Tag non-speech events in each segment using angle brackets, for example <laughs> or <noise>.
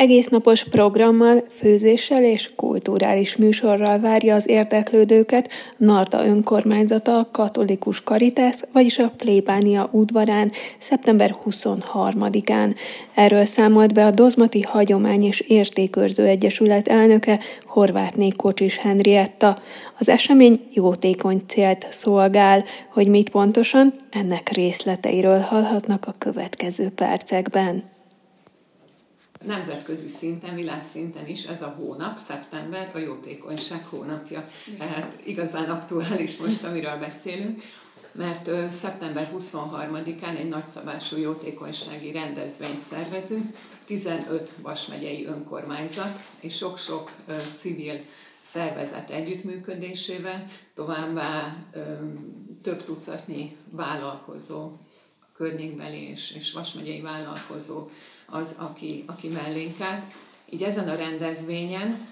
Egésznapos programmal, főzéssel és kulturális műsorral várja az érdeklődőket Narda önkormányzata a katolikus karitász, vagyis a plébánia udvarán szeptember 23-án. Erről számolt be a Dozmati Hagyomány és Értékőrző Egyesület elnöke Horvátné Kocsis Henrietta. Az esemény jótékony célt szolgál, hogy mit pontosan, ennek részleteiről hallhatnak a következő percekben nemzetközi szinten, világszinten is ez a hónap, szeptember, a jótékonyság hónapja. Tehát igazán aktuális most, amiről beszélünk, mert szeptember 23-án egy nagyszabású jótékonysági rendezvényt szervezünk, 15 vasmegyei önkormányzat és sok-sok civil szervezet együttműködésével, továbbá több tucatnyi vállalkozó, környékbeli és, és vasmegyei vállalkozó az, aki, aki mellénk állt. Így ezen a rendezvényen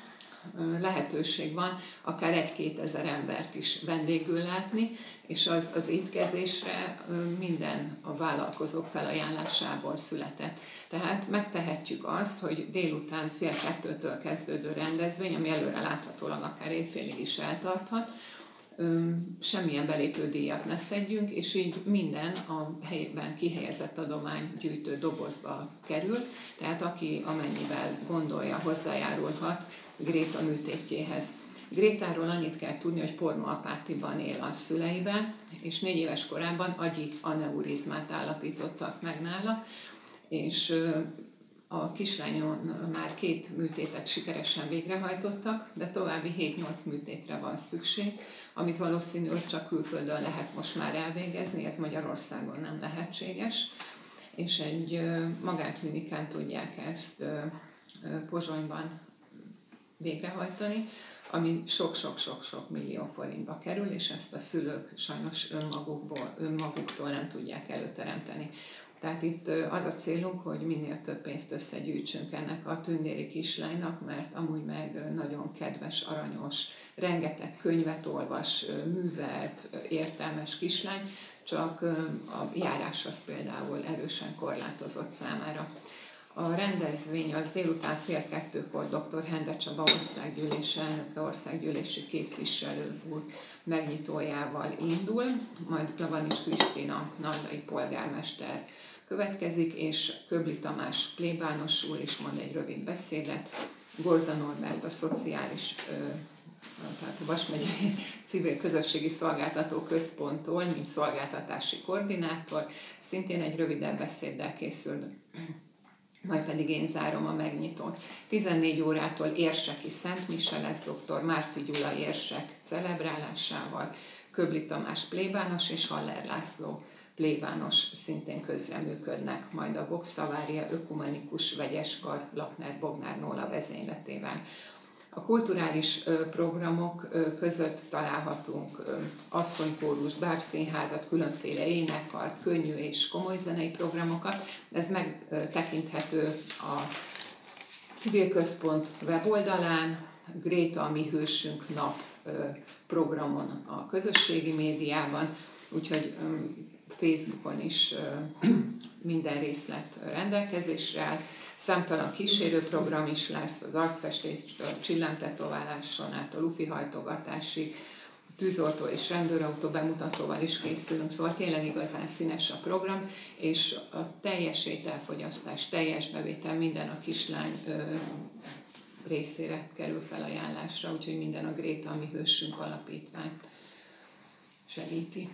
lehetőség van akár egy-két ezer embert is vendégül látni, és az, az étkezésre minden a vállalkozók felajánlásából született. Tehát megtehetjük azt, hogy délután fél kettőtől kezdődő rendezvény, ami előre láthatólag akár évfélig is eltarthat, semmilyen belépődíjat ne szedjünk, és így minden a helyben kihelyezett adománygyűjtő dobozba kerül, tehát aki amennyivel gondolja, hozzájárulhat Gréta műtétjéhez. Grétáról annyit kell tudni, hogy pornoapátiban él a szüleibe, és négy éves korában agyi aneurizmát állapítottak meg nála, és a kislányon már két műtétet sikeresen végrehajtottak, de további 7-8 műtétre van szükség, amit valószínű, hogy csak külföldön lehet most már elvégezni, ez Magyarországon nem lehetséges, és egy magánklinikán tudják ezt Pozsonyban végrehajtani, ami sok-sok-sok-sok millió forintba kerül, és ezt a szülők sajnos önmagukból, önmaguktól nem tudják előteremteni. Tehát itt az a célunk, hogy minél több pénzt összegyűjtsünk ennek a tündéri kislánynak, mert amúgy meg nagyon kedves, aranyos, rengeteg könyvet olvas, művelt, értelmes kislány, csak a járás az például erősen korlátozott számára. A rendezvény az délután fél kettőkor dr. Hende Csaba országgyűlés elnöke, országgyűlési képviselő úr megnyitójával indul, majd Klavanis Krisztina, nandai polgármester következik, és Köbli Tamás plébános úr is mond egy rövid beszédet, Gorza Norbert a szociális tehát a Vasmegyei <laughs> Civil Közösségi Szolgáltató Központtól, mint szolgáltatási koordinátor, szintén egy rövidebb beszéddel készül, majd pedig én zárom a megnyitót. 14 órától érseki Szent Mise lesz dr. Márfi Gyula érsek celebrálásával, Köbli Tamás plébános és Haller László plébános szintén közreműködnek, majd a Voxavária Ökumenikus Vegyeskar Lakner Bognár Nóla vezényletével. A kulturális programok között találhatunk asszonykórus, bábszínházat, különféle énekkart, könnyű és komoly zenei programokat. Ez megtekinthető a Civil Központ weboldalán, Gréta, a mi hősünk nap programon a közösségi médiában, úgyhogy Facebookon is minden részlet rendelkezésre áll. Számtalan kísérőprogram is lesz, az arcfestés, a csillámtetováláson át a lufi hajtogatásig, tűzoltó és rendőrautó bemutatóval is készülünk, szóval tényleg igazán színes a program, és a teljes ételfogyasztás, teljes bevétel minden a kislány ö, részére kerül felajánlásra, úgyhogy minden a Gréta, ami hősünk alapítvány segíti.